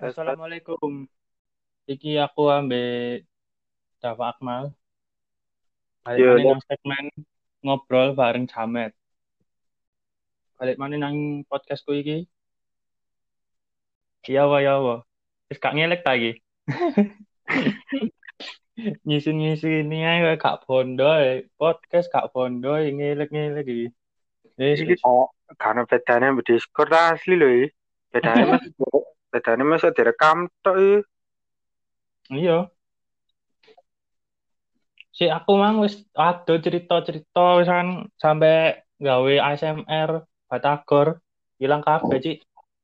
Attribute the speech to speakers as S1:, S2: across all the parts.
S1: Assalamualaikum. Iki aku ambil Dafa Akmal. Balik
S2: Yo,
S1: mana nang segmen ngobrol bareng Jamet. Balik mana nang podcastku iki. Iya wa ya wa. Wis gak ngelek ta iki. Ngisi-ngisi ini ae gak bondo ae. podcast gak bondo ae, ngelek-ngelek iki. Wis
S2: iki
S1: wis.
S2: karena bedanya di Discord asli loh ya. Bedanya mas, bedanya mas direkam tok ya.
S1: Iya. Si aku mang wis ada cerita-cerita wisan sampai gawe ASMR Batagor hilang kabeh, Cik.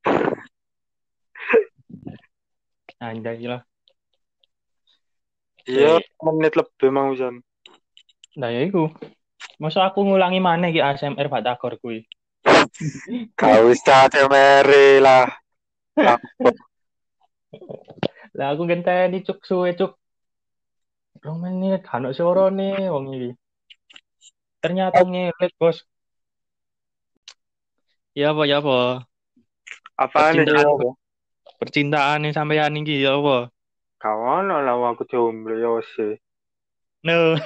S1: Anjay lah.
S2: Iya, menit lebih mau Jan.
S1: Nah ya iku. Masa aku ngulangi mana iki ASMR Batagor kuwi.
S2: Gak usah temere lah.
S1: Lah aku ngenteni cuk suwe cuk. Rong menit gak ono suarane wong iki. Ternyata ngelek, Bos. Ya apa ya apa?
S2: Apaan ini?
S1: Percintaan.
S2: ya?
S1: Percintaan nih sampean iki ya apa?
S2: Kawan lah aku jomblo ya sih.
S1: No.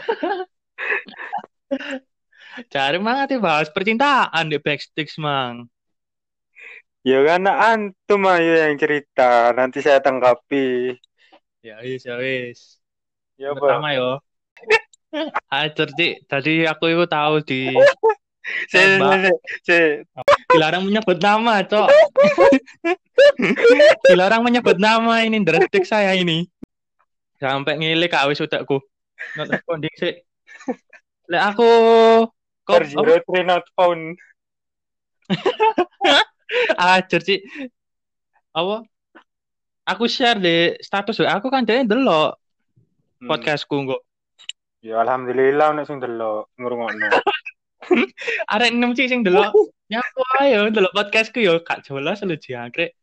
S1: Cari banget ya bahas percintaan di backstage mang.
S2: Ya kan antum ayo yang cerita, nanti saya tanggapi.
S1: Ya wis ya wis.
S2: Ya.
S1: Pertama yo. Hajar Cik, tadi aku itu tahu di
S2: si.
S1: dilarang menyebut nama, Cok. dilarang menyebut nama ini deretik saya ini. Sampai ngilik kak wis udahku. Not responding sih. Lek aku kok
S2: not found.
S1: ajar Cik. Apa? Aku share di status aku kan dia delok
S2: Hmm.
S1: podcastku kok.
S2: Ya alhamdulillah nek sing delok ngrungokno.
S1: Arek enam sih sing delok. Nyapu ayo delok podcastku yo kak jelas lu jangkrik.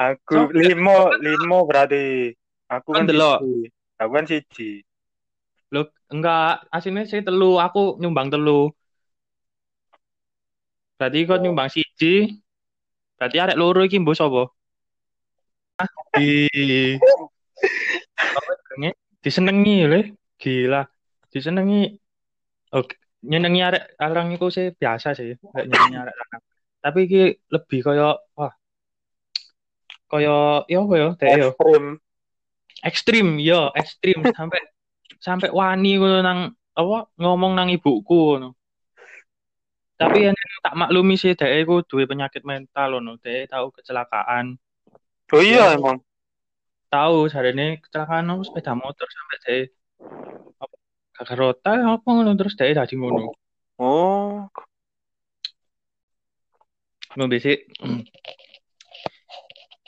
S2: Aku
S1: Sok.
S2: limo, limo berarti. Aku
S1: Kan
S2: kan
S1: delok.
S2: Aku kan siji.
S1: Loh, enggak, aslinya sih telu, aku nyumbang telu. Berarti kau nyumbang siji. Berarti arek loro iki mbok sapa? Di? Disenengi lho, gila. Disenengi. Oke, nyenengi arek larang iku sih biasa sih, kayak nyenengi arek larang. Tapi iki lebih kaya wah. Kaya ya apa ya, dek yo.
S2: Ekstrim.
S1: ekstrim yo ekstrim sampai sampai wani ngono nang apa ngomong nang ibuku ngono tapi yang tak maklumi sih dhek iku duwe penyakit mental ngono dhek tahu kecelakaan.
S2: Oh iya
S1: Ya.
S2: emang.
S1: tahu jarene kecelakaan apa? Sepeda motor sampai apa? Gagal rota apa ngono terus dhek dadi ngono.
S2: Oh.
S1: ngono bisi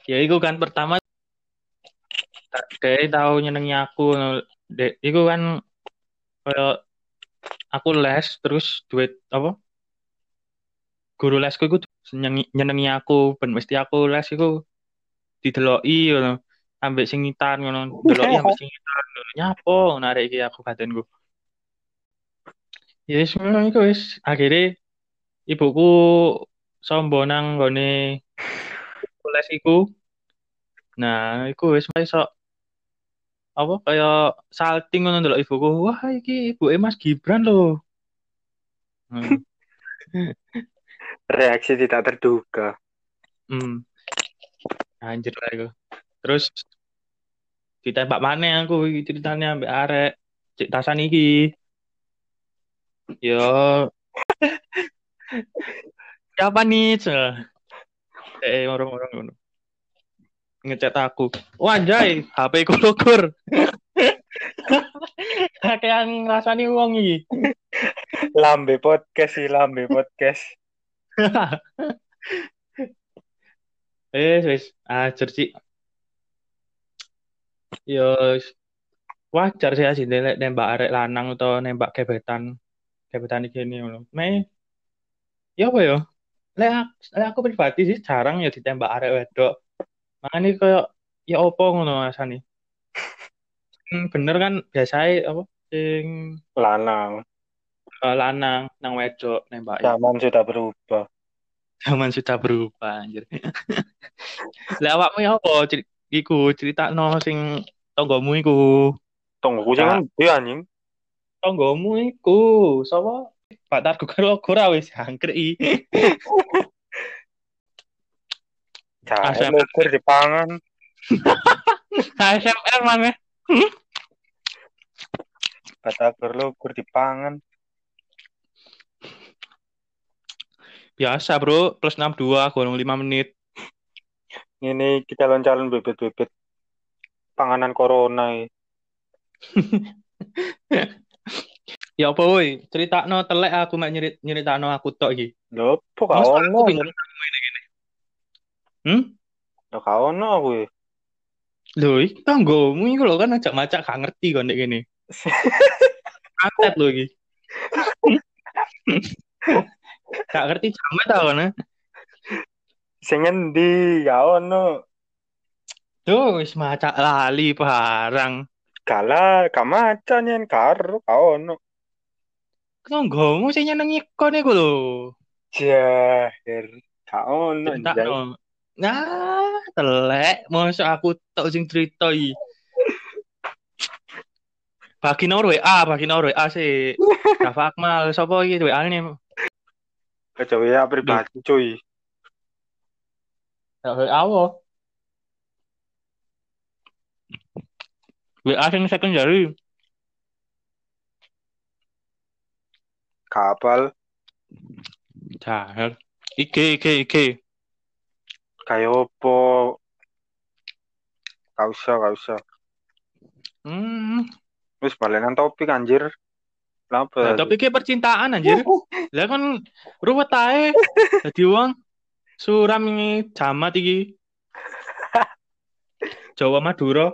S1: ya iku kan pertama dhek tahu nyenengi aku ngono. Dek iku kan kaya aku les terus duit apa guru lesku iku nyenengi, aku ben mesti aku les iku dideloki ngono ambek singitan ngono deloki ambek singitan ngono nyapo narik iki aku batinku ya wis ngono iku wis. Akhirnya ibuku sombo nang nggone les iku. Nah iku wis iso apa kayak salting ngono ndelok ibuku. Wah iki ibuke Mas Gibran lho. Hmm.
S2: Reaksi tidak terduga.
S1: Hmm. Anjir lah itu. Terus ditembak mana aku ceritanya ambek arek cek tasan iki. Yo. Siapa nih? Cel? Eh, orang-orang ngono. Ngechat aku. Wah, anjay, HP ku lugur. Kakean ngrasani wong iki.
S2: Lambe podcast sih, lambe podcast.
S1: Eh, wis ajar sih. Yo wajar sih lek nembak arek lanang atau nembak gebetan gebetan iki ini ngono. Me ya apa ya? Lek aku, lek aku pribadi sih jarang ya ditembak arek wedok. Makanya kayak ya opo ngono asane. Hmm, bener kan biasanya apa sing
S2: Lanang.
S1: Eh, lanang nang wedok nembak.
S2: Zaman sudah berubah.
S1: Zaman sudah berubah anjir. Lah awakmu ya apa iku critakno sing tonggomu iku.
S2: Tunggu sing ndi anjing.
S1: Tonggomu iku sapa? Pak Targo karo ora wis jangkrik. Asam.
S2: logor dipangan.
S1: ASMR mana?
S2: Batagor logor dipangan.
S1: Biasa bro, plus 62, kurang 5 menit.
S2: Ini kita calon bebet-bebet panganan corona.
S1: Ya apa woi, critakno telek aku mek nyerit nyeritakno aku tok iki.
S2: Lho, apa ono?
S1: aku pinter Hmm?
S2: Lho gak ono aku.
S1: Lho, iki tanggomu iku lho kan ajak macak gak ngerti kok ndek kene. Antet lho iki. Gak ngerti jamet tau kan.
S2: Sing endi? Gak ono.
S1: Tuh wis macak lali barang.
S2: Gala, gak macan yen karo, gak ono.
S1: Tanggomu sing nyenengi kon iku lho.
S2: Jahir, gak ono.
S1: Critakno. Nah, telek, masa aku tok sing cerita iki. Bagi nomor WA, bagi nomor WA sih. Rafa Akmal, sapa iki WA
S2: Kecoa ya pribadi cuy.
S1: Ya apa? WA sing secondary.
S2: Kapal,
S1: Jahel. IG.
S2: kayak opo. Gak usah, gak usah.
S1: Hmm,
S2: Wis balenan topik anjir. Kenapa?
S1: nah, tapi ke percintaan anjir. Lah kan ruwet ae. Dadi wong suram ini jamat iki. Jawa Madura.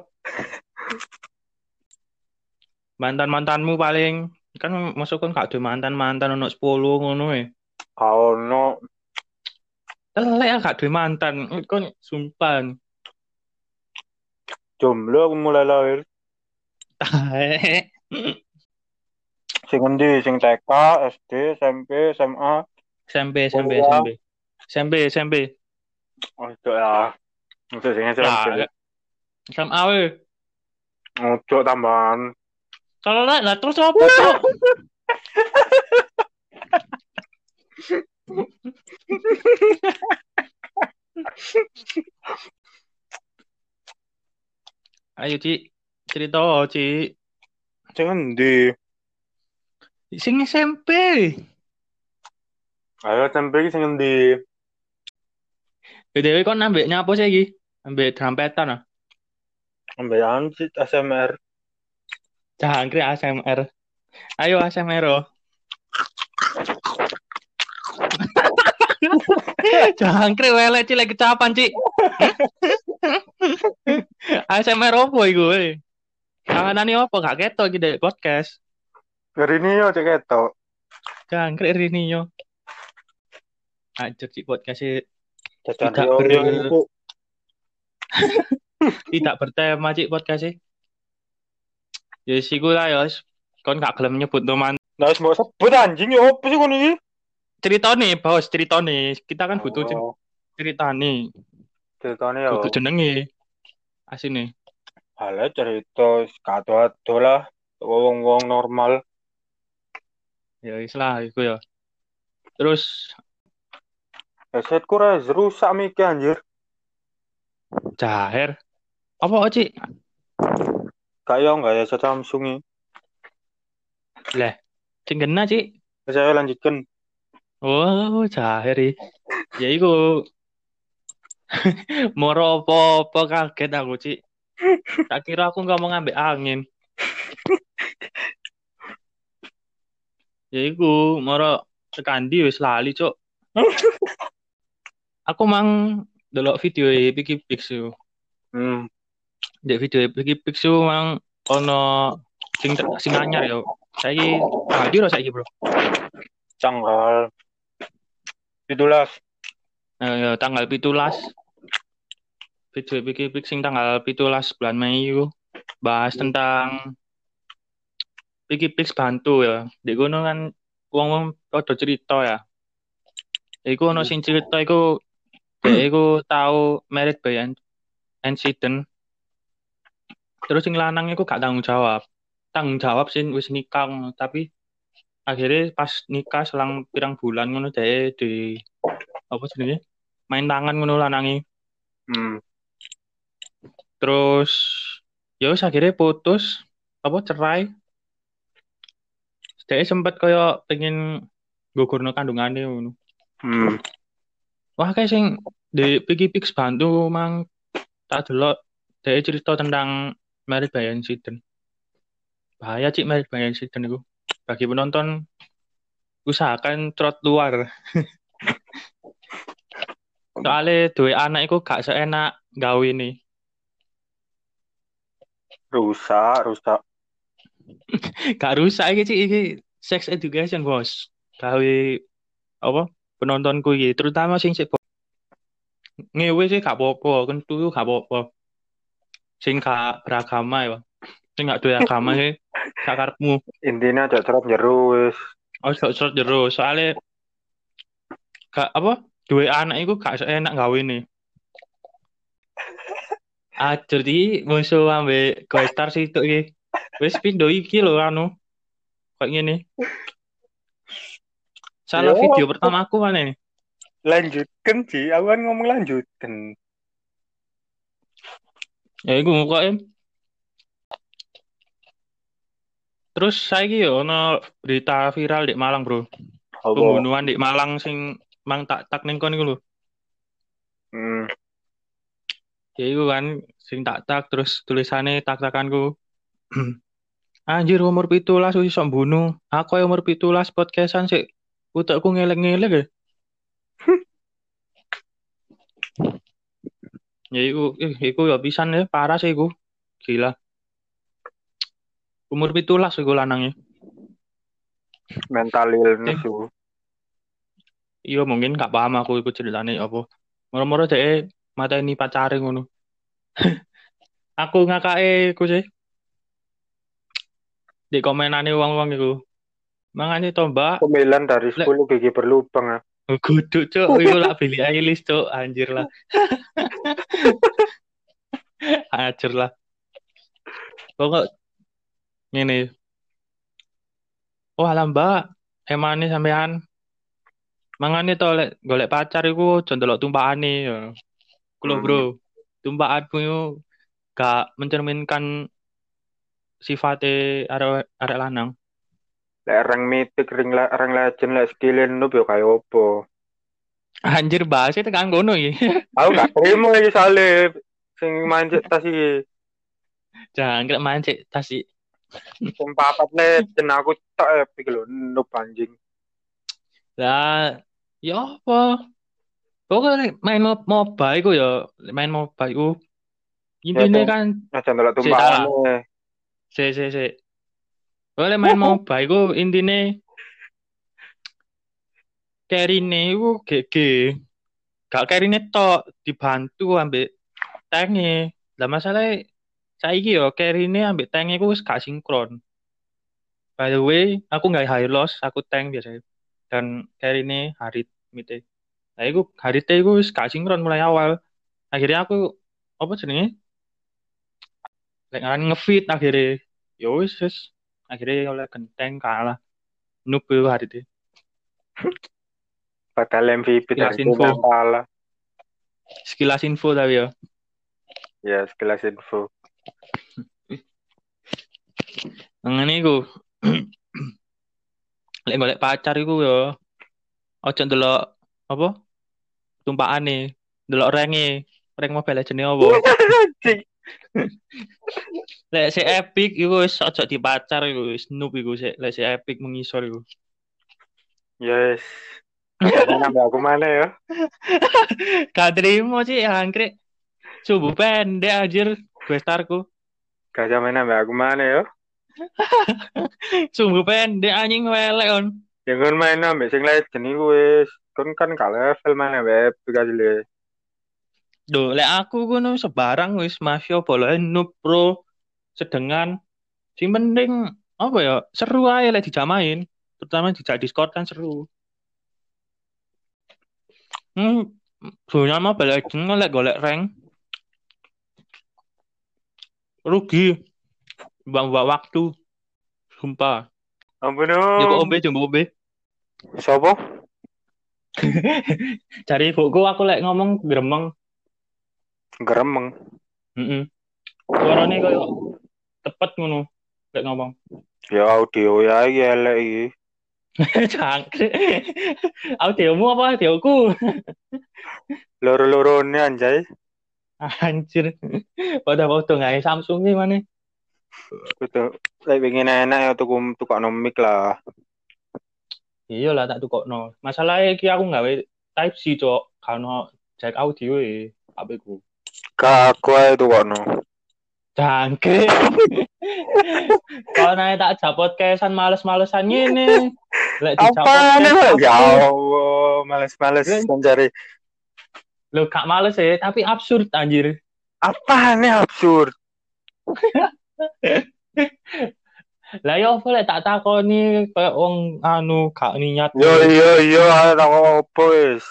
S1: Mantan-mantanmu paling kan masuk kan gak mantan-mantan ono 10 ngono e.
S2: Ono.
S1: Telek ya gak ada mantan. Kon sumpah.
S2: Jomblo mulai lahir. Sing endi? Sing TK, SD, SMP, SMA.
S1: SMP, SMP. SMP. SMP, SMP.
S2: Oh, itu ya. Itu sing SMP.
S1: Ya, SMA we.
S2: Ojo tambahan.
S1: Kalau lah, lah terus apa tuh? Ayo, Ci. Cerita, Ci.
S2: Sing endi?
S1: Sing SMP.
S2: Ayo SMP iki sing endi?
S1: Dewe kon ambek nyapo sih iki? Ambek trampetan ah.
S2: Ambekan sih ASMR.
S1: Jangkrik ASMR. Ayo ASMR. oh. Jangkrik welek Ci lagi kecapan, Ci. ASMR opo iku? Tanganane opo gak ketok iki podcast.
S2: Hari ini yo cek ketok.
S1: Jangkrik rini yo. Ajar Ci podcast Tidak
S2: yo
S1: ber- tidak bertema Ci podcast. Ya wis iku lah ya. Kon gak gelem nyebut teman
S2: Nah, mbok sebut anjing yo opo sih kono iki?
S1: ceritane, bos, ceritane. Kita kan butuh
S2: Oh,
S1: ceritane,
S2: ceritanya yo.
S1: butuh jenenge. Asine.
S2: Halah cerita kado-ado lah. Wong-wong normal.
S1: Ya wis lah iku ya. Terus
S2: Headsetku ras rusak mikir anjir.
S1: Jaher. Apa Ci?
S2: Kayak enggak ya Samsung ini.
S1: Lah, sing kena Ci.
S2: Saya lanjutkan.
S1: Oh, Jaher. Ya iku. Moro apa-apa kaget aku, Ci. Tak kira aku ngomong ambek angin. Ya iku, moro tekandi wis lali, Cuk. Aku mang delok video e Piki Pixu.
S2: Hmm.
S1: Dek video e Piki Pixu mang ono sing sing anyar yo. Saiki tanggal piro saiki, Bro?
S2: Tanggal 17.
S1: Eh, ya, tanggal 17. Video e Piki Pix sing tanggal 17 bulan Mei iku bahas tentang Piki Pix bantu ya. Di kono kan wong-wong padha cerita ya. Iku ono sing cerita iku dia iku tahu merit by an- incident. Terus sing lanang iku gak tanggung jawab. Tanggung jawab sih wis nikah tapi akhirnya pas nikah selang pirang bulan ngono dia di apa jenenge? Main tangan ngono lanangi.
S2: Hmm.
S1: Terus ya akhirnya putus apa cerai. Dia sempat kaya pengen gugurno kandungannya ngono.
S2: Hmm.
S1: Wah kayak sing di Piki Pix bantu mang tak delok dia cerita tentang Married by Incident. Bahaya cik Married by Incident itu. Bagi penonton usahakan trot luar. Soalnya dua anak itu gak seenak gawe nih.
S2: Rusak, rusak.
S1: Gak rusak iki cik iki sex education bos. Gawe apa penontonku iki terutama sing sik ngewe sih gak apa-apa, kentu gak apa-apa. Sing gak beragama ya. Sing gak duwe agama sih gak karepmu.
S2: Intinya aja cerot jeru wis.
S1: Oh, sok jero. Soalnya gak apa? Dua anak itu gak enak gawe nih. Ah, jadi musuh ambe Star sih itu iki. Wis pindo iki lho anu. Kayak ngene. Salah
S2: Yo.
S1: video pertama aku mana nih?
S2: Lanjutkan sih, aku kan ngomong lanjutkan.
S1: Ya iku muka Terus saiki yo ono berita viral di Malang, Bro.
S2: Apa?
S1: Pembunuhan di Malang sing mang tak tak ning kon iku lho.
S2: Hmm.
S1: Ya iku kan sing tak tak terus tulisannya tak takanku. Anjir umur pitulas wis iso bunuh. Aku yang umur pitulas podcastan sih. Utakku ngelek-ngelek ya. Ya iku, eh, iku ya pisan ya, parah sih iku. Gila. Umur pitulas iku lanangnya.
S2: Mental illness itu.
S1: Iya mungkin gak paham aku iku ceritane apa. Moro-moro dhek mateni pacare ngono. aku ngakake iku sih. Di komenane wong-wong iku. Mangane to, Mbak.
S2: Pemilihan dari
S1: Lek-
S2: 10 gigi berlubang ya.
S1: Kudu cuk, iku lah Billie Eilish cuk, anjir lah. Anjir lah. Pokok ngene. Oh alah Mbak, emane sampean. Mangane to lek golek pacar iku aja ndelok tumpakane ya. Ku lho,
S2: Hmm.
S1: Bro. Tumpakanmu iku gak mencerminkan sifatnya arek arek lanang.
S2: Lek rank mythic, ring le- rank legend, lek skillin noob yo kayak opo.
S1: Anjir bahasnya tekan ngono iki.
S2: Aku gak terima iki soalnya sing main cek tas iki.
S1: Jangan kira mancing tasi.
S2: Sing papat legend aku tak epic lho noob anjing.
S1: Lah, ya apa? Pokoknya main mo- MOBA iku ya, main MOBA iku. Intine
S2: Ya,
S1: kan
S2: Aja ndelok
S1: Si, se se. Pokoknya main MOBA iku intine carry-ne iku GG. Gak carry-ne tok dibantu ambek tank-e. Lah masalahnya saiki yo carry-ne ambek tank-e iku wis gak sinkron. By the way, aku nggak high loss, aku tank biasanya. Dan carry-ne Harit mite. Nah, iku Harit iku wis gak sinkron mulai awal. Akhirnya aku apa jenenge? Lek ngaran ngefit akhirnya. Ya wis wis. Akhirnya oleh genteng kalah. Noob iku Harit.
S2: Padahal MVP
S1: Sekilas
S2: dari
S1: info.
S2: kalah.
S1: Sekilas info tapi ya.
S2: Ya, sekilas info.
S1: Ngene iku. Lek golek pacar iku ya ojo ndelok apa? Tumpakane, ndelok range, rank Mobile Legends apa? Lek si Epic iku wis ojo dipacar iku wis noob iku sik lek si Epic mengisor iku.
S2: Yes. Nambah aku mana ya?
S1: Gak terima sih angkrek. Subuh pendek anjir gue starku.
S2: Gak main nambah aku mana ya?
S1: Sumbu pendek anjing welek on.
S2: Yang kan main nambah sing legend iku wis. Kon kan gak level mana web kasih
S1: Duh, lek aku ngono sebarang wis mafia bola noob pro sedengan. Sing penting apa ya seru aja lek dijamain. Terutama dijak Discord kan seru. Hmm, dunia Mobile Legends kan lek golek rank rugi. Mbak-mbak waktu. Sumpah.
S2: Ampun
S1: Ya kok
S2: om.
S1: ombe jumbo ombe.
S2: Sopo?
S1: Cari ibuku aku lek ngomong gremeng.
S2: Geremeng.
S1: Heeh. Suarane koyo cepet ngono lek ngomong.
S2: Ya audio ya iki elek iki.
S1: Cangkrik. Audiomu apa audioku?
S2: Loro-lorone anjay.
S1: Anjir. Pada foto nggak Samsung nih mana?
S2: Kudu lek pengen enak ya tuku tukokno mic lah.
S1: Iya lah tak tukokno. Masalahnya iki aku nggak Type C cok. Karena jack audio e HP ku.
S2: Aku ae tukokno.
S1: Cangkrik. Kalau naik tak japot kesan males-malesan gini. Lek
S2: Apa nih? Ya Allah, males-males mencari.
S1: Lo gak males ya, tapi absurd anjir.
S2: Apa nih absurd?
S1: Lah ya apa lek tak takoni kayak wong anu gak niat.
S2: Yo yo yo, tak opo wis.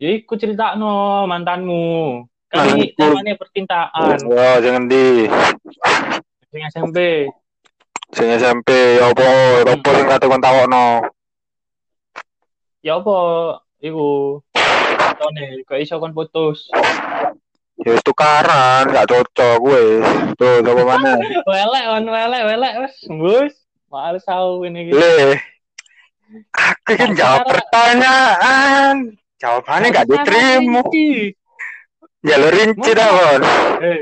S1: Ya iku critakno mantanmu. Kan ini namanya percintaan.
S2: Yo jangan di
S1: Sing SMP.
S2: sing SMP ya opo, opo sing kate kon takokno.
S1: Ya apa iku tone kok iso kon putus.
S2: Ya tukaran, gak cocok wis. Tuh, sapa mana?
S1: Welek on welek welek wes bus. Males aku ini iki.
S2: Le. Aku kan jawab pertanyaan. Jawabannya gak diterima. Ya lo rinci dah, Kon.
S1: Eh.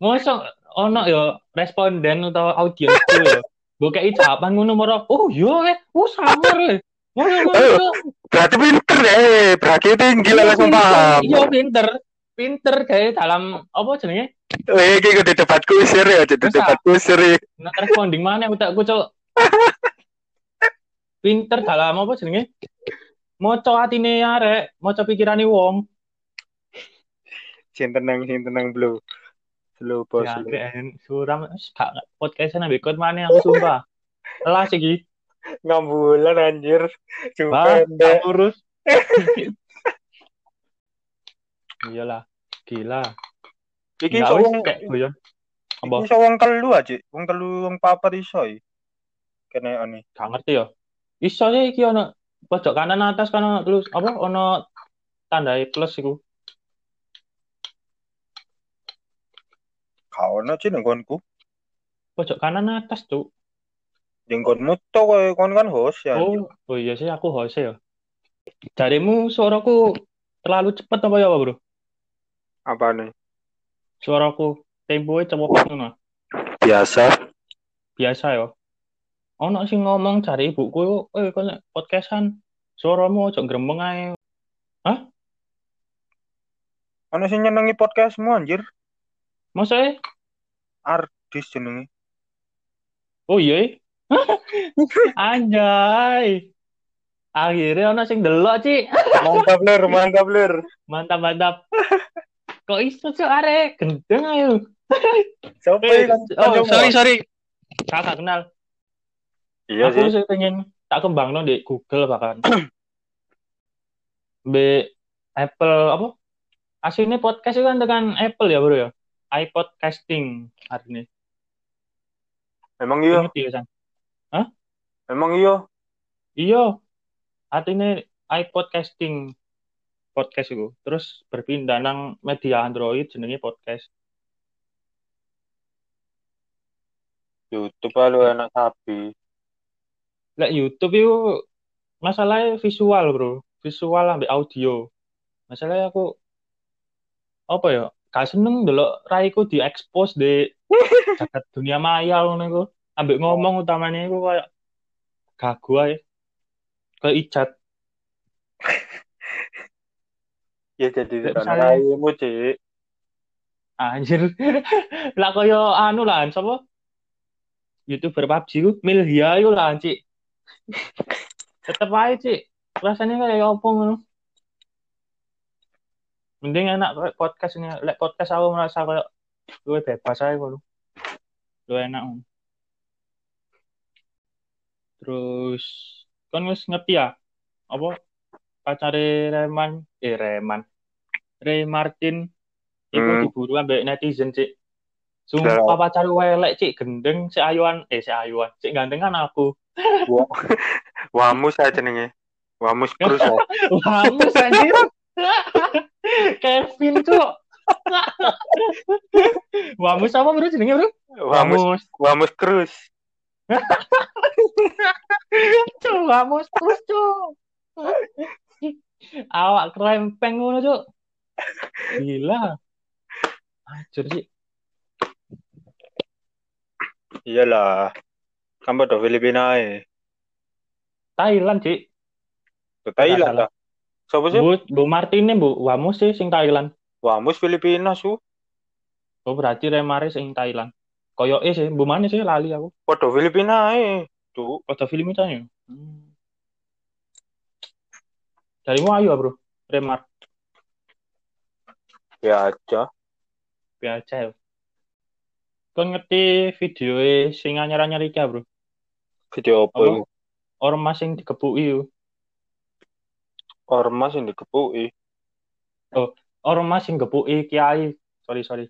S1: Mosok ono yo responden atau audiens ku yo. Mbok jawaban ngono moro. Oh iya eh, oh samar eh. Ngono ngono.
S2: Berarti pinter deh, berarti tinggi lah langsung paham.
S1: Iya pinter. Pinter kayak dalam apa jenenge?
S2: Eh, iki kudu debat kusir ya,
S1: Masa?
S2: debat kusir ya.
S1: Nak responding mana utakku cok. Pinter dalam apa jenenge? Moco atine arek, moco pikirane wong.
S2: Sing tenang, sing tenang, Bro. Slow, bos.
S1: Ya,
S2: slow.
S1: keren. Suram gak podcastan ambek kon mana aku sumpah. Telas iki.
S2: Ngambulan anjir. Cuma
S1: urus. Iyalah, gila.
S2: Iki
S1: Nggak
S2: iso
S1: wis
S2: wong
S1: kayak guyon. Apa?
S2: iki iso wong telu aja, wong telu wong papat iso iki. Kene ani.
S1: Gak ngerti ya. Iso ya iki ono pojok kanan atas kan terus apa ono tanda plus iku.
S2: Ono sih nenggonku.
S1: Pojok kanan atas, Cuk.
S2: Jenggonmu to kowe kon kan host ya.
S1: Oh, oh iya sih aku host ya. Jarimu suaraku terlalu cepet apa ya, Bro?
S2: Apa nih?
S1: Suaraku temponya cepet ngono.
S2: Biasa.
S1: Biasa ya. Ono sing ngomong cari ibuku, eh kon podcastan suaramu ojo gremeng ae.
S2: Ono sing nyenengi podcastmu anjir.
S1: Masa
S2: Ardis jenenge.
S1: Oh iya. eh? Anjay. Akhirnya ono sing delok, Ci.
S2: Mantap lur, mantap lur.
S1: Mantap, mantap. Kok iso cok arek gendeng ayo. Eh,
S2: kan?
S1: oh, sorry, sorry. Kakak kenal.
S2: Iya
S1: aku
S2: sih.
S1: sih pengen tak kembang di Google bahkan. Be Apple apa? Aslinya podcast itu kan dengan Apple ya bro ya. iPod casting artinya.
S2: Emang iya,
S1: Ngerti ya, San?
S2: emang iya.
S1: Iya. Artinya iPod casting podcast itu. Terus berpindah nang media Android jenenge podcast.
S2: YouTube lu enak sapi.
S1: Lek YouTube itu masalahnya visual bro. Visual ambil audio. Masalahnya aku apa ya? Gak seneng delok raiku diekspos di jagat dunia maya ngono iku. Ambek ngomong utamanya iku kayak gagu ae. Kayak icat.
S2: Ya jadi raimu, Cik.
S1: Anjir. lah kaya anu lah sapa? YouTuber PUBG ku Milhia iku lah, Cik. Tetep ae, Cik. Rasanya kayak apa ngono. Mending enak kayak podcast ini. Lek podcast aku merasa kayak gue bebas aja ngono. Lu enak. Terus kan wis ngerti ya apa pacare Reman, eh Reman. Ray Martin
S2: Hmm.
S1: diburu ambek netizen, Cik.
S2: Lah.
S1: Sumpah pacar welek, Cik, gendeng si ayuan, eh si ayuan, Cik gantengan aku.
S2: Wa- Wamus saya jenenge. Wamus Cruz ya.
S1: Wamus anjir. Kevin, Cuk. Wamus apa bro jenenge, Bro?
S2: Wamus Wamus Cruz.
S1: Cuk, Wamus terus, Cuk. Awak krempeng ngono, Cuk. Gila. Acur sih.
S2: Iyalah. Pada Filipina ae.
S1: Thailand, Cik.
S2: Ke Thailand lah. Sopo sih?
S1: Bu, Bu Martine, Bu Wamus sih sing Thailand.
S2: Wamus Filipina su.
S1: Oh, berarti Remare sing Thailand. Koyoke sih, Bu mana sih lali aku.
S2: Pada Filipina ae. Tuh.
S1: Film itu ya. Hmm. Darimu ayo, Bro. Remar.
S2: Ya aja.
S1: Biasa ya. Kau ngerti video sing anyar-anyar iki, Bro?
S2: Video apa?
S1: Ormas sing dikepuki yo.
S2: Ormas yang dikepuki.
S1: Ormas sing gepuki kiai. Sorry, sorry.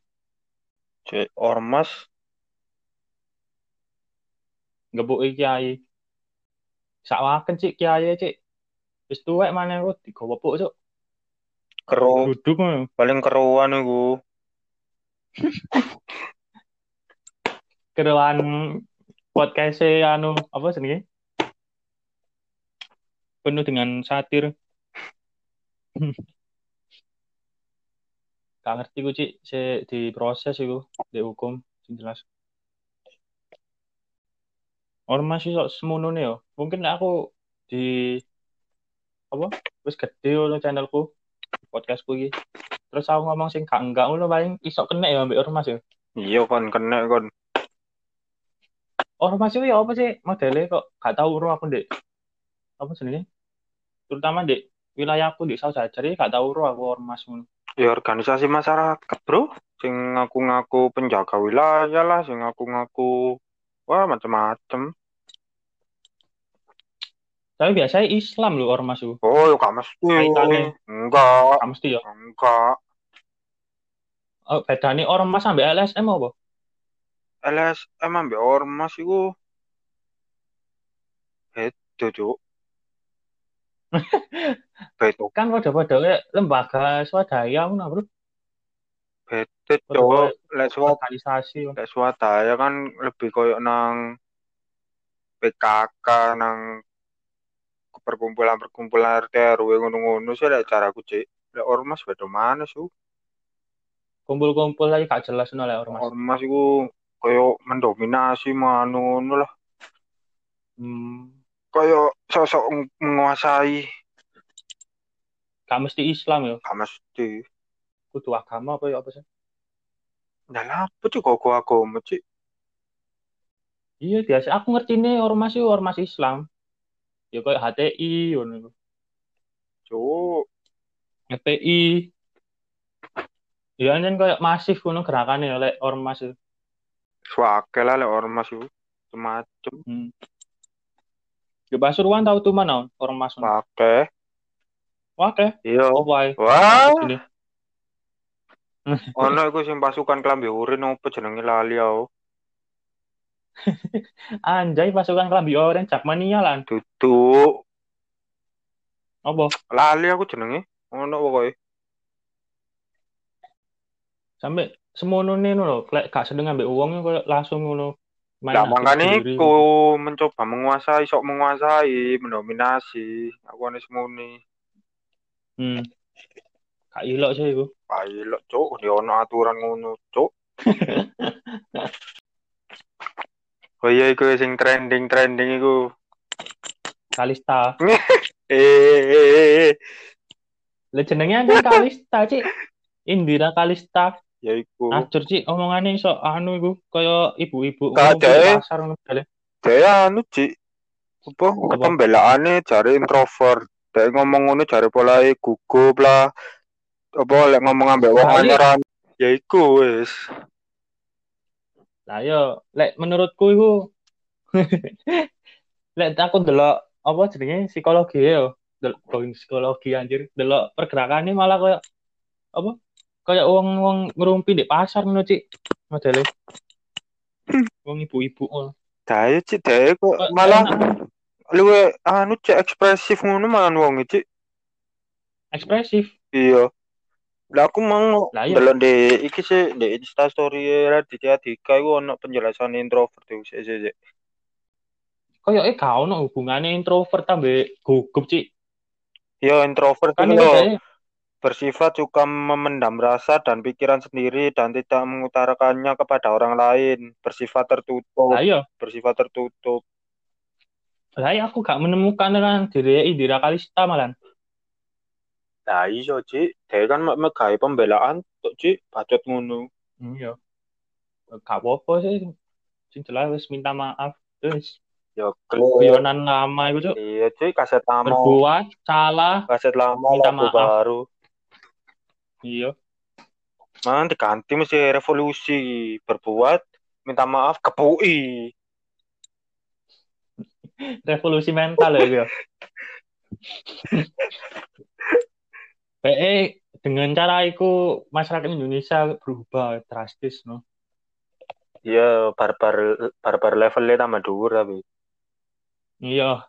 S2: Cek ormas
S1: Gepuki kiai. Sakwaken cik kiai cik. Wis tuwek maneh kok digowopuk cuk.
S2: keru
S1: Duduk
S2: paling keruan iku.
S1: Keruan podcast anu apa jenenge? Penuh dengan satir. Gak ngerti ku cik, se diproses iku, dihukum, sing jelas. Ormas sih sok semono yo. Mungkin aku di apa? Wis gede ngono channelku, podcastku iki. Terus aku ngomong sing gak enggak ngono paling iso kena ya ambek ormas ya.
S2: Iya kan kena kon.
S1: Ormas itu ya apa sih modelnya kok gak tahu ro aku ndek apa jenenge? Terutama ndek wilayahku di Saujajari gak tahu ro aku ormas ngono.
S2: Ya organisasi masyarakat, Bro. Sing ngaku-ngaku penjaga wilayah lah, sing ngaku-ngaku wah macam-macam.
S1: Tapi biasanya Islam loh ormas itu.
S2: Oh, ya gak mesti.
S1: Kaitannya.
S2: Enggak,
S1: Gak mesti ya.
S2: enggak.
S1: Oh, bedane ormas sampai LSM apa?
S2: LSM ambek ormas iku itu, Cuk. Beto,
S1: Kan pada-pada lembaga swadaya ngono, Bro. Pada
S2: Cuk. Lek
S1: organisasi.
S2: lek swadaya kan lebih koyo nang PKK nang perkumpulan-perkumpulan RT RW ngono-ngono sih lek caraku, Cik. Lek ormas beda mana sih?
S1: Kumpul-kumpul lagi gak jelas ngono lah ormas.
S2: Ormas iku koyo mendominasi manu ngono lah.
S1: Hmm.
S2: Koyo sosok ng- menguasai.
S1: Gak mesti Islam ya.
S2: Gak mesti.
S1: Kudu agama apa ya apa sih?
S2: Nah, apa Cik kok agama, Cik?
S1: Iya biasa. Aku ngerti nih ormas itu ormas Islam. Ya kayak HTI, ngono.
S2: Cuk.
S1: FPI. Ya kan kayak masif ngono gerakannya oleh ormas itu.
S2: Swake lah lek ormas iku. Semacam
S1: Hmm. Ya Pasuruan tahu tuh mana
S2: swake.
S1: Wah, oke.
S2: Iya.
S1: Oh, wae.
S2: Wah,
S1: Sini.
S2: ono iku sing pasukan klambi urin opo jenenge lali aku.
S1: Anjay pasukan kelambi orange Jakmania lah.
S2: Duduk.
S1: Apa?
S2: Lali aku jenenge. Ono pokoke.
S1: Sampai semono nih lho, lek gak seneng ambek uangnya kayak langsung ngono.
S2: Makane
S1: sendiri.
S2: iku mencoba menguasai, sok menguasai, mendominasi. Aku ane semuni.
S1: Hmm. Gak ilok sih iku.
S2: Pilot, cuk, di ono aturan ngono, cuk. Oh iya iku sing trending-trending iku.
S1: Kalista.
S2: Eh, eh, eh, eh.
S1: Lah jenenge kan Kalista, Cik. Indira Kalista.
S2: Ya iku.
S1: Acur, Cik, omongane iso anu iku kaya ibu-ibu
S2: eh.
S1: pasar ngono.
S2: Dia anu Ci. Apa pembelaane jare introvert. Dia ngomong ngono jare polahe gugup lah. Apa lek ngomong ambek wong
S1: iya.
S2: anyaran. Ya iku wis.
S1: Lah yo, lek menurutku iku lek aku delok apa jenenge psikologi yo. delok psikologi anjir. Delok pergerakannya malah kayak apa? Kayak wong-wong ngerumpi di pasar ngono, Cik. Modele. Wong ibu-ibu ngono.
S2: Dae cik dae kok
S1: Kok
S2: malah luwe anu cek ekspresif ngono malah wong cik.
S1: ekspresif.
S2: Iya. Lah aku mau
S1: Lah iya.
S2: delok di iki sih di Insta story Raditya Dika iku ono penjelasan introvert itu sik sik. sik.
S1: Kayak eh gak ono hubungannya introvert sampe gugup, Cik.
S2: Yo introvert
S1: Kan
S2: itu
S1: itu
S2: yo
S1: kayak
S2: bersifat suka memendam rasa dan pikiran sendiri dan tidak mengutarakannya kepada orang lain, bersifat tertutup,
S1: lah iya.
S2: bersifat tertutup.
S1: Lah iya, aku gak menemukan dengan diri Indira Kalista malah.
S2: Nah, iya, Cik. Dia kan megawe pembelaan tuh, Cik, bacot ngono.
S1: Iya. Gak apa-apa sih. Sing jelas wis minta maaf. Terus
S2: Yo, klik.
S1: guyonan lama itu, Cuk.
S2: Iya, Cik, kaset lama,
S1: Berbuat salah.
S2: kaset lama
S1: Minta
S2: lagu
S1: maaf.
S2: baru.
S1: Iya.
S2: Man, diganti mesti revolusi berbuat minta maaf kepui.
S1: Revolusi mental ya, ya. PE dengan cara itu masyarakat Indonesia berubah drastis, no.
S2: Iya, barbar barbar levelnya tambah dhuwur tapi.
S1: Iya.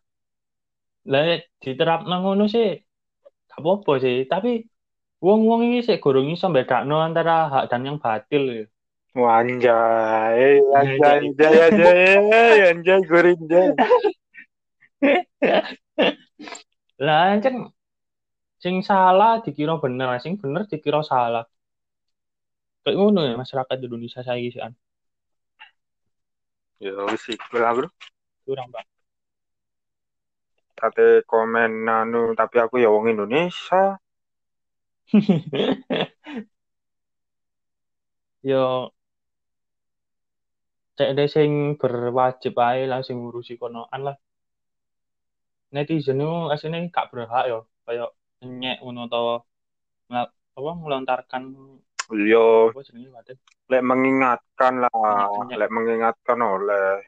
S1: Lah diterap ngono sih gak apa-apa sih, tapi wong-wong ini sih gorong iso bedakno antara hak dan yang batil ya.
S2: Wanjay,
S1: Iya,
S2: anjay, anjay, anjay, anjay, gorinjay.
S1: Lah kan sing salah dikira bener, sing bener dikira salah. Kayak ngono ya masyarakat Indonesia saya sih an.
S2: Ya wis lah, Bro.
S1: Kurang, Pak.
S2: Tate komen anu, tapi aku ya wong Indonesia.
S1: Yo cek deh sing berwajib ae lah sing ngurusi konoan lah. Netizen itu aslinya gak berhak yo, kayak nyek ngono to ngel- apa melontarkan
S2: Yo,
S1: apa jenenge batin
S2: lek mengingatkan lah, lek mengingatkan oleh,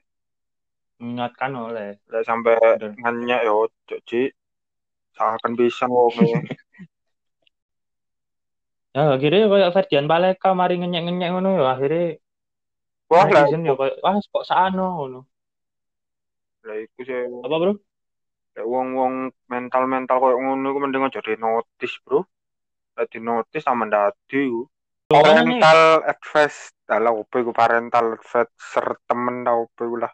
S1: mengingatkan oleh
S2: lek sampai nanya yo, Cok, Ci. Seakan bisa wonge.
S1: ya akhirnya kayak Ferdian Paleka mari ngenyek-ngenyek ngono yo akhirnya
S2: Wah, lah,
S1: yo kayak wah kok sano ngono
S2: lah iku sih.
S1: apa bro
S2: Lek wong-wong mental-mental koyo ngono iku mending aja di notice, Bro. Lek di notice sama dadi Parental advice, alah opo iku parental advisor temen ta opo lah.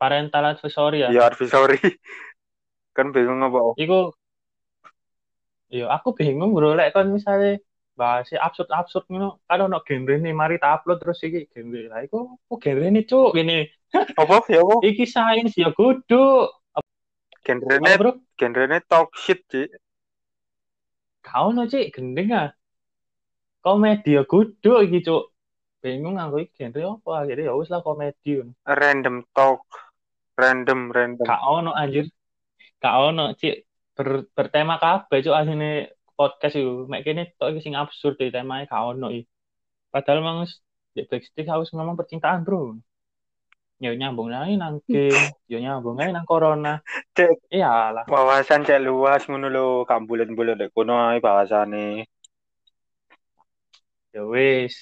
S1: parental advisory ya
S2: Ya advisory. Kan bingung apa?
S1: Iku Iya, aku bingung bro, lek kon misalnya bahas absurd absurd ngono, kan ono genre nih, mari tak upload terus iki genre. Lah iku aku genre nih cuk, gini.
S2: Apa? Ya apa?
S1: Iki sains ya kudu. Apa
S2: Genrene
S1: bro?
S2: genrene talk shit, Ci.
S1: Kau no cik, gendeng ah. Komedi ya kudu iki cuk. Bingung aku iki genre apa akhirnya ya wis lah komedi.
S2: Random talk. Random, random.
S1: Gak ono anjir. Gak ono cik ber, bertema kabeh cuk asine podcast itu. Mek kene tok iki sing absurd e temanya gak ono iki. Padahal mang di backstage harus ngomong percintaan, Bro. Ya nyambung aja nang game, ya nyambung aja nang corona.
S2: Cek
S1: Iyalah.
S2: wawasan cek luas ngono lho, gak bulan-bulan dek kono ae bahasane.
S1: Ya wis.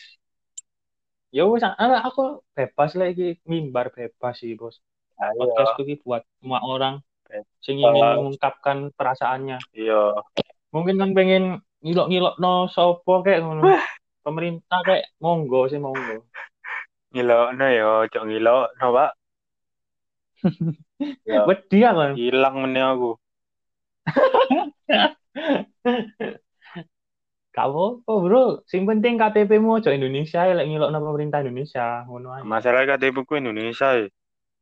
S1: Ya wis aku bebas lagi mimbar bebas sih, Bos.
S2: Ayo.
S1: Podcast iki buat semua orang sing ingin mengungkapkan perasaannya.
S2: Iya.
S1: Mungkin kan pengen ngilok-ngilok no sopo kayak ngono. Pemerintah kayak monggo sih monggo.
S2: Ngilokno ya, cok ngilokno, Pak. Ya,
S1: Wedi aku.
S2: hilang meneh aku.
S1: Gak apa-apa, Bro. Sing penting KTP-mu aja Indonesia ya lek ngilokno pemerintah Indonesia, ngono ae.
S2: Masalah KTP ku Indonesia ya.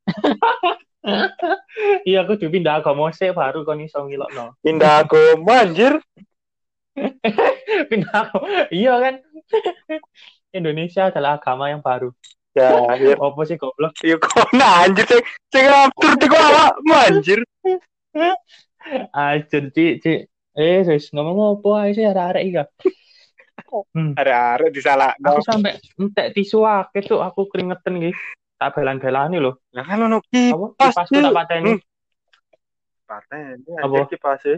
S1: Iya, aku kudu pindah agama sih baru kon iso ngilokno.
S2: Pindah agama anjir.
S1: Pindah agama. Iya kan? Indonesia adalah agama yang baru.
S2: Ya, ya.
S1: Apa sih goblok?
S2: Ya kok nah, anjir cek cek absurd iku awakmu anjir.
S1: Ajun, Ci, Ci. Eh, wis ngomong apa ae sih arek-arek iki. Kak? Hmm.
S2: Arek-arek disalahno.
S1: Aku sampai entek tisu akeh tuh aku keringetan iki. Tak belan-belani lho.
S2: Lah kan ono
S1: Apa?
S2: kipas.
S1: Kipasku tak pateni.
S2: Hmm. Paten ini
S1: Apa?
S2: anjir kipasnya.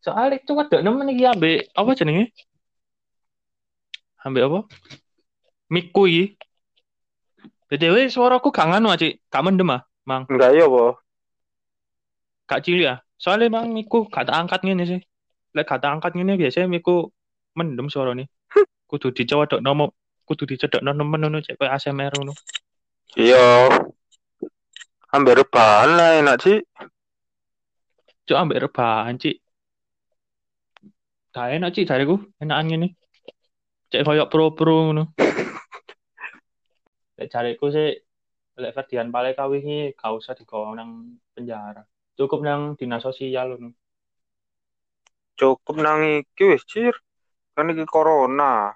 S1: Soalnya itu ada nemen iki ambek apa jenenge? Ambek apa? Miku iki. BTW suaraku gak nganu aja, gak mendem ah, Mang.
S2: Enggak ya, Bo.
S1: Gak cilik ya. Soalnya Mang miku gak tak angkat ngene sih. Lek gak tak angkat ngene biasanya miku mendem suarane. Kudu dicodok nomo, kudu dicodok nemen ngono cek ASMR ngono.
S2: Iya. Hampir rebahan lah enak sih.
S1: Cuk ambek rebahan, Cik. Gak enak, Cik, jariku. Enakan ngene. Cek koyo pro-pro ngono. Lek jariku sih lek Ferdian Paleka wingi gak usah digawa nang penjara. Cukup nang dinas sosial ngono.
S2: Cukup nang iki wis cir. Kan iki corona.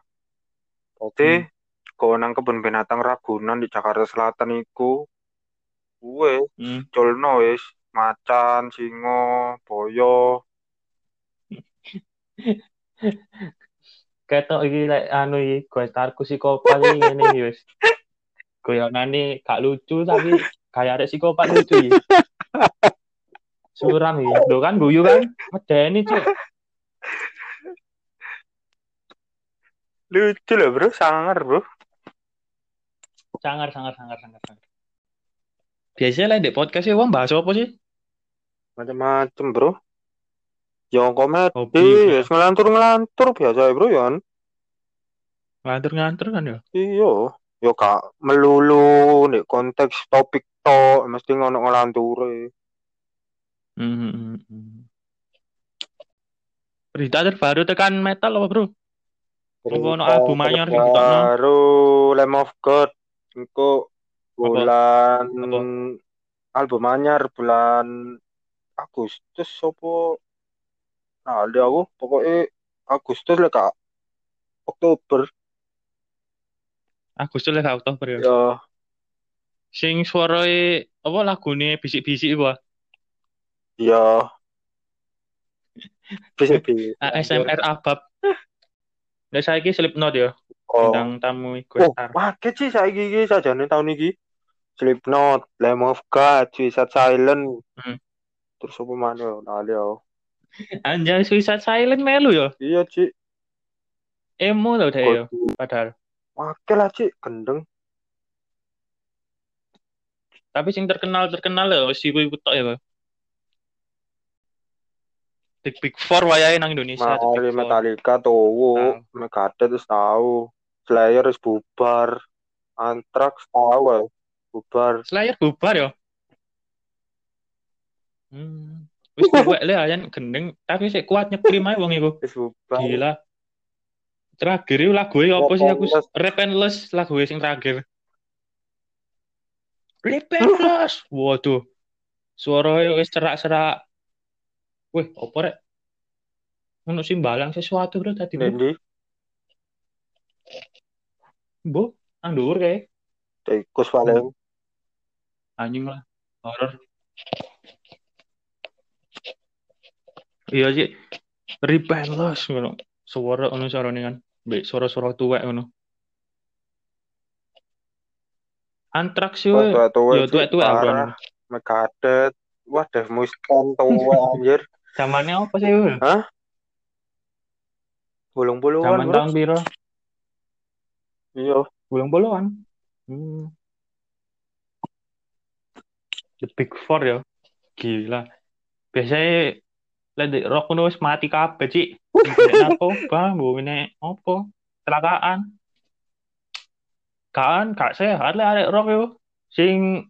S2: Oke. Kau nang kebun binatang Ragunan di Jakarta Selatan iku. Gue
S1: Hmm.
S2: culno wis macan, singo, boyo.
S1: Ketok iki lek anu iki gue starku psikopat iki ngene iki wis. Goyonane gak lucu tapi kayak arek psikopat lucu iki. Suram iki. Lho kan guyu kan? Medeni, Cuk.
S2: Lucu loh bro, sangar bro.
S1: Sangar, sangar, sangar, sangar, sangar. Biasanya lah di podcast ya, bahas apa sih?
S2: Macam-macam bro. Yang komedi,
S1: Hobi.
S2: ya ngelantur-ngelantur biasa ya bro ya.
S1: Ngantur-ngantur kan ya?
S2: Iya, yo kak melulu nih konteks topik to mesti ngono ngelanture.
S1: Hmm, hmm, hmm. Berita terbaru tekan metal apa bro? Ono album anyar sing
S2: baru Lamb of God iku bulan
S1: Apa?
S2: album anyar bulan Agustus apa nah ada aku pokoknya Agustus lah kak Oktober
S1: Agustus lah Oktober ya.
S2: ya
S1: Sing suarane apa lagune bisik-bisik iku ah.
S2: ya bisa
S1: ASMR abab. Lah saiki Slipknot ya,
S2: oh
S1: bintang tamu iku
S2: oh waket sih saya gigi saja nih tahun ini Slipknot Lamb of God Suicide Silent
S1: Hmm.
S2: terus apa mana nah ada
S1: Anjay Suicide Silent melu ya.
S2: iya Ci
S1: Emo tau deh ya. Padahal.
S2: Wakil lah Ci gendeng
S1: Tapi sing terkenal terkenal ya si iku tok ya. Pak. Big Big Four wayahe nang Indonesia. The
S2: Mahal. Metallica tuh
S1: Tahu.
S2: Megadeth terus tahu Slayer wis bubar Anthrax tahu ya bubar
S1: Slayer bubar ya. Hmm. Wis tuwek le ayan gendeng tapi sik kuat nyekrim ae wong iku.
S2: wis bubar
S1: Gila. Terakhir itu lagu apa sih aku
S2: Repentless.
S1: Lagu sing terakhir. Repentless. Waduh. Suaranya wis cerak-cerak. Wih, apa rek? Ono simbalang sesuatu bro tadi bro. Bo, nang dhuwur kae.
S2: tikus paling
S1: Anjing lah. Horor. Iya sih. Repentless ngono. Suara ono suarane kan. Mbek suara-suara tuwek ngono. Yo.
S2: tua-tua
S1: Yo tuwek-tuwek aku.
S2: parah Megadeth wah Dave Mustaine tua anjir
S1: Zamannya apa sih? Bro?
S2: bulung-bulungan
S1: Zaman tahun piro?
S2: Iya
S1: Bolong-bolongan. Hmm. The Big Four ya. Gila. Biasanya di rock ngono wis mati kabeh, Cik. Narkoba, mbene opo? Kecelakaan. Kan gak sehat lek arek rock yo. Sing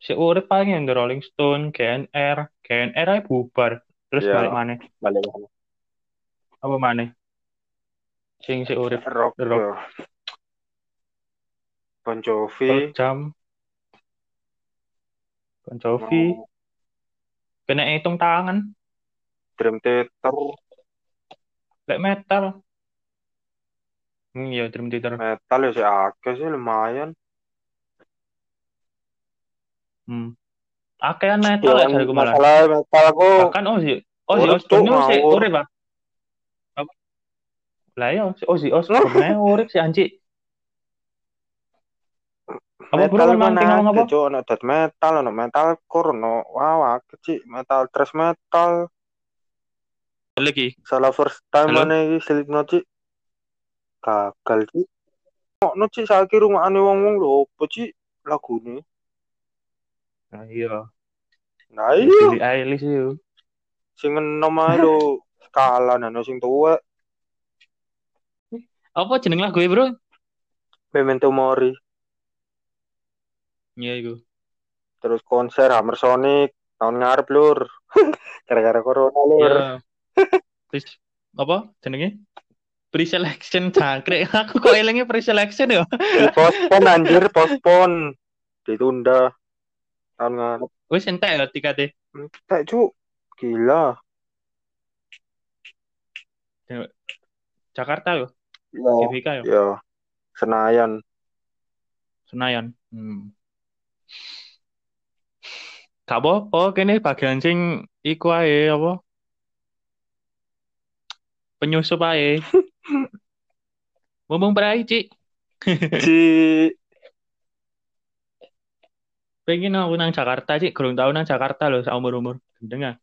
S1: si urip paling yang The Rolling Stone, GNR, GNR ae bubar. Terus
S2: Iya.
S1: balik maneh.
S2: balik
S1: Apa maneh? Sing si urip
S2: rock
S1: The Rock.
S2: bro. Bon Jovi
S1: Pearl Jam. Bon Jovi.
S2: mau
S1: Kena hitung tangan.
S2: Dream Theater
S1: Lek metal. Hmm, iya Dream Theater.
S2: metal ya sih akeh sih lumayan
S1: Hmm. Akean metal ya dari malah.
S2: masalah metal aku
S1: Bahkan Ozzy, Ozzy Osbourne
S2: Cuk,
S1: sih
S2: ngawur.
S1: urip, Pak. Lah iya, si Ozzy Osbourne urip si anci. Apa bro
S2: metal
S1: kan
S2: mana
S1: ngomong apa?
S2: cuk. Ono death metal ono metal core ono wow kecil metal thrash metal.
S1: Lagi.
S2: salah first time mana iki Slipknot cik? Gagal cik. Ono cik saiki rungokane wong-wong lho opo cik lagune?
S1: Nah, iya.
S2: nah
S1: Ya,
S2: iya
S1: Billie Eilish yo.
S2: sing enom ae lho. Skala nano sing tuwek.
S1: Apa jeneng lagu e, Bro?
S2: Memento Mori
S1: Iya iku.
S2: terus konser Hammer Sonic tahun ngarep lur gara-gara corona lur
S1: Iya. Terus apa jenenge? Pre-selection jangkrik. Aku kok elenge pre-selection ya.
S2: dipospon anjir pospon ditunda tahun ngarep
S1: Wis entek ya tikate.
S2: tak cuk gila
S1: Jakarta yo.
S2: ya
S1: GBK yo.
S2: ya Senayan
S1: Senayan. Hmm. Gak apa-apa, kene bagian sing iku ae apa? Penyusup ae. Ngomong perai, Cik.
S2: si
S1: Pengen aku nang Jakarta, Cik. Kurang tau nang Jakarta loh, seumur-umur. Gendeng ah.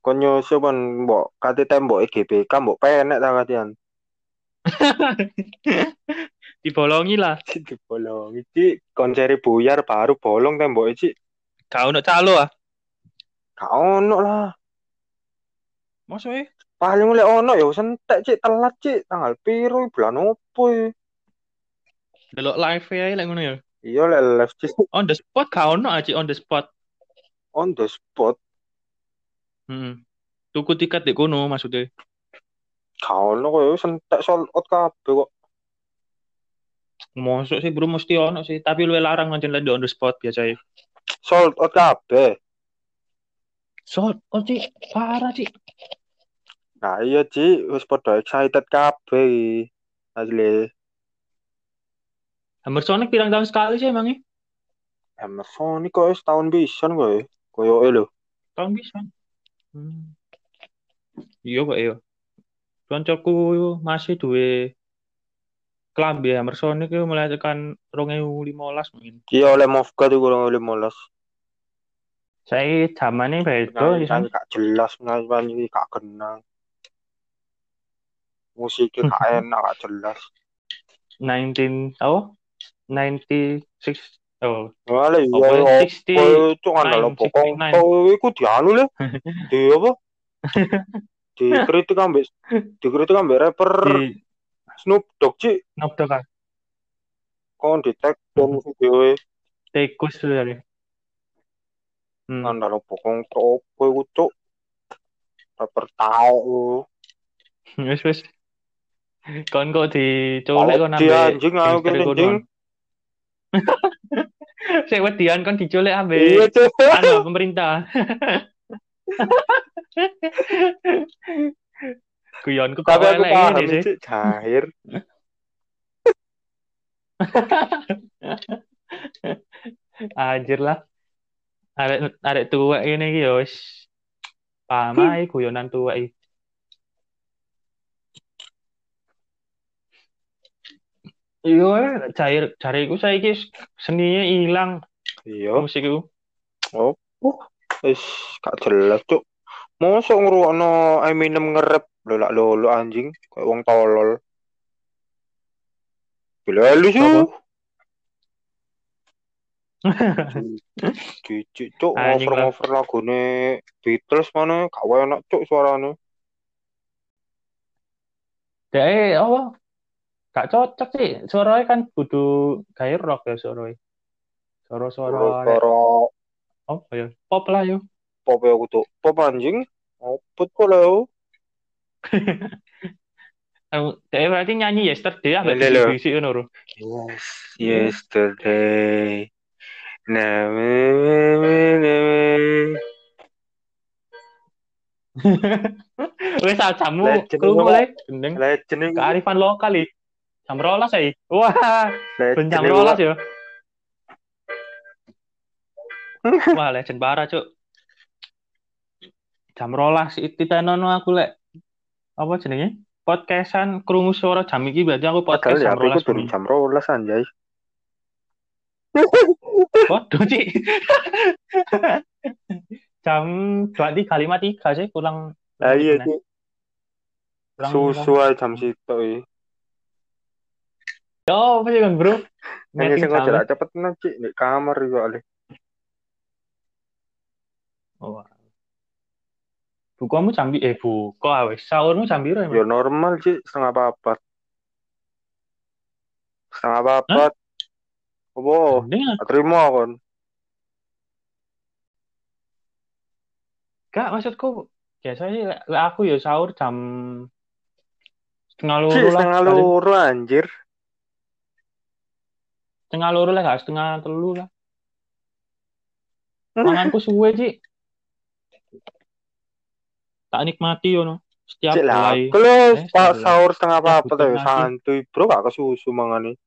S2: konyo kan mbok kate tembok GBK mbok penek ta katian
S1: Dibolongi lah.
S2: dibolongi cik konser buyar baru bolong tembok cik
S1: Gak ono calo ah.
S2: gak ono lah
S1: Maksudnya?
S2: paling oleh ono ya wis entek cik telat cik tanggal piro bulan opo ya
S1: Delok live ae lek ngono ya.
S2: iya lek live cik
S1: On the spot gak ono ah, Cik, on the spot.
S2: on the spot
S1: Hmm. Tuku tiket di kono maksudnya.
S2: gak ono kok ya wis entek sold out kabeh kok
S1: Masuk sih bro mesti ono sih, tapi lu larang ngajen di on the spot biasanya.
S2: Sold out kabeh
S1: So, oh cik, parah cik.
S2: nah iya cik wis padha excited kabeh iki. asli
S1: Hammer Sonic pirang tahun sekali sih emangnya?
S2: Amazon ini kok wis tahun pisan kok ya koyo lho
S1: Tahun bisa. Hmm. Iya kok iya. Koncoku masih duwe klambi Hammer Sonic itu mulai tekan 2015 mungkin.
S2: iya oleh Movga tuh kurang oleh molas
S1: Saya zamannya beda sih.
S2: nyanyi gak jelas nyanyi nyanyi gak kenal. Musiknya gak enak gak jelas.
S1: 19 oh 96 oh.
S2: Wale iya
S1: 60
S2: itu kan dalam
S1: 69.
S2: pokok oh iku dianu le. Di apa? Dikritik ambek dikritik ambek rapper.
S1: Di
S2: Snoop Dogg cik
S1: Snoop Dogg kan
S2: kon di tag dan video
S1: tikus tuh dari hmm.
S2: kan dalam pokok opo iku cuk? Rapper tau
S1: wes wes kon kok diculik kon ambek
S2: anjing
S1: kono.
S2: anjing.
S1: Sik wedian kon diculik
S2: iya
S1: ambek
S2: cuk.
S1: Anu pemerintah. Guyonku
S2: tapi aku paham
S1: ini sih.
S2: cair
S1: Anjir lah. Arek arek tuwek ini iki ya wis paham ae guyonan tuwek iki. Iya, cair cariku saiki seninya hilang
S2: iya
S1: musik itu.
S2: opo wis gak jelas cuk mosok ngrungokno Eminem nge-rap lho lak lolo anjing. Kayak wong tolol. Gila lu sih. Cici cuk. Ngover-ngover lagune Beatles mana gak enak cuk suarane.
S1: Dek, apa? Gak cocok sih. Suaranya kan kudu gaya rock ya suaranya. Suara-suara
S2: Suara
S1: oh ya pop lah yo.
S2: pop ya kudu. Pop anjing. Opet kok lho
S1: Dek berarti nyanyi yesterday
S2: Lele, lele.
S1: bisik ngono.
S2: Yes, yesterday. Nah.
S1: Wes jamu krungu le gendeng
S2: Legend
S1: kearifan lokal iki. Jam rolas ya. Wah, ben jam ya. Wah, legend parah, Cuk. Jam rolas itu tenono aku lek apa jenenge? Podcastan krungu suara jam iki berarti aku podcast
S2: Padahal ya
S1: jam
S2: aku jam rolas anjay.
S1: Waduh, Cik. Jam dua tiga lima tiga sih kurang
S2: Lah iya, Cik. Susu jam situ iki.
S1: Yo, apa sih kan, Bro? Meeting
S2: sing
S1: jam.
S2: cepet nang Cik di kamar kok. Le.
S1: Oh. Bukamu jam eh buka wis. Sahurmu jam piro
S2: Ya normal, Cik, setengah papat. Setengah papat. Tak terima kon.
S1: Gak, maksudku biasanya sih lek aku ya sahur jam setengah loro
S2: Cik,
S1: lah.
S2: setengah loro anjir.
S1: Setengah loro lah, gak setengah telu lah. Manganku suwe, Cik. Tak nikmati yo no. Setiap
S2: Cik lah,
S1: mulai
S2: lho
S1: eh, setiap-
S2: sahur setengah
S1: butuh
S2: ae
S1: nasi.
S2: santuy, Bro, gak kesusu mangane.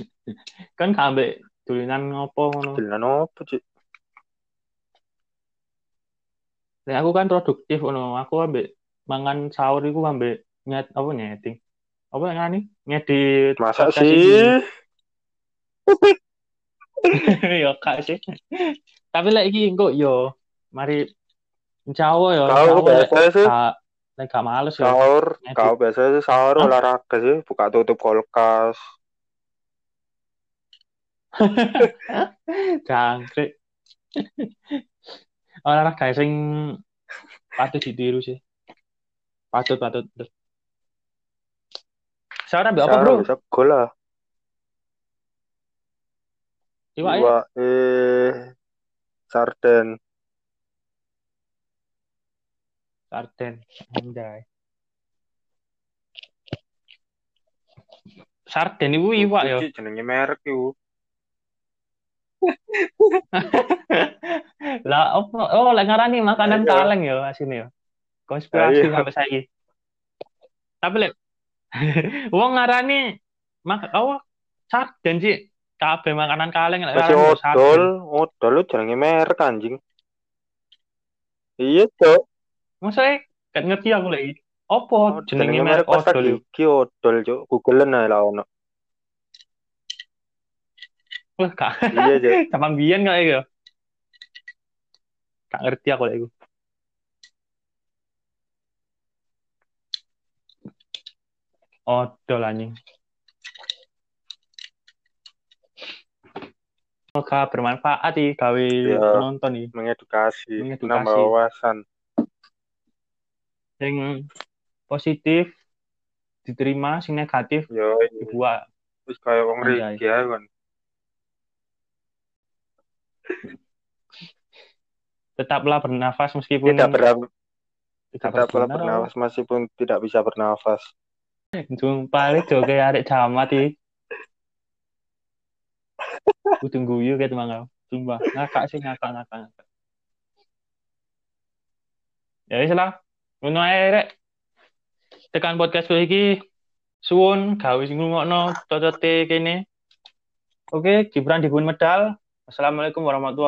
S1: kan gak ambek dolinan ngopo ngono.
S2: Dilan opo, Cik?
S1: Lek aku kan produktif ngono. Aku ambek mangan sahur iku ambek nyet apa nyeting. Apa yang ngani? Ngedit
S2: Masa
S1: podcast
S2: sih?
S1: yo kak sih. Tapi iki engko yo mari Jawa yo,
S2: Kau biasa sih
S1: lek gak males yo.
S2: sahur, kau biasa sih sahur olahraga sih, buka tutup kulkas.
S1: Jangkrik. Olahraga sing patut ditiru sih. Patut patut. Sahur ambil apa, Bro?
S2: bisa gol lah.
S1: Iwak ya?
S2: Iwak eh sarden.
S1: Sarden. Anjay. Sarden itu iwak ya.
S2: Cik, jenenge merek iku.
S1: Lah apa? Oh, lek ngarani makanan
S2: Ayo.
S1: kaleng ya asine ya. Konspirasi
S2: Ayo.
S1: sampai saiki. Tapi lek wong ngarani mak oh sarden sih. Kabeh makanan kaleng lek
S2: Masih odol, odol lu jenenge merek anjing. Iya, Cok.
S1: Maksudnya gak ngerti aku lagi. Apa jenenge merek odol
S2: gigi odol, Cok. Googleen ae lah ono.
S1: Wah, gak.
S2: Iya, Cok.
S1: Zaman biyen gak ya? Gak ngerti aku lagi. Odol anjing. Semoga bermanfaat nih gawe
S2: Iya.
S1: penonton nih.
S2: Mengedukasi,
S1: Mengedukasi.
S2: menambah wawasan.
S1: Yang positif diterima, sing negatif
S2: Yo,
S1: dibuat.
S2: wis kaya wong riki ae kon.
S1: Tetaplah bernafas meskipun
S2: Tidak ber-
S1: tidak
S2: tetaplah bernafas meskipun tidak bisa bernafas.
S1: Sumpah itu kayak arek jamat iki. Guyu kayak teman kau. Sumpah, ngakak sih ngakak ngakak ngakak. Ya wis lah. Ngono ae. Tekan podcast kowe iki suwun gawe sing ngrungokno cocote kene. Oke, Gibran dibun medal. Assalamualaikum warahmatullahi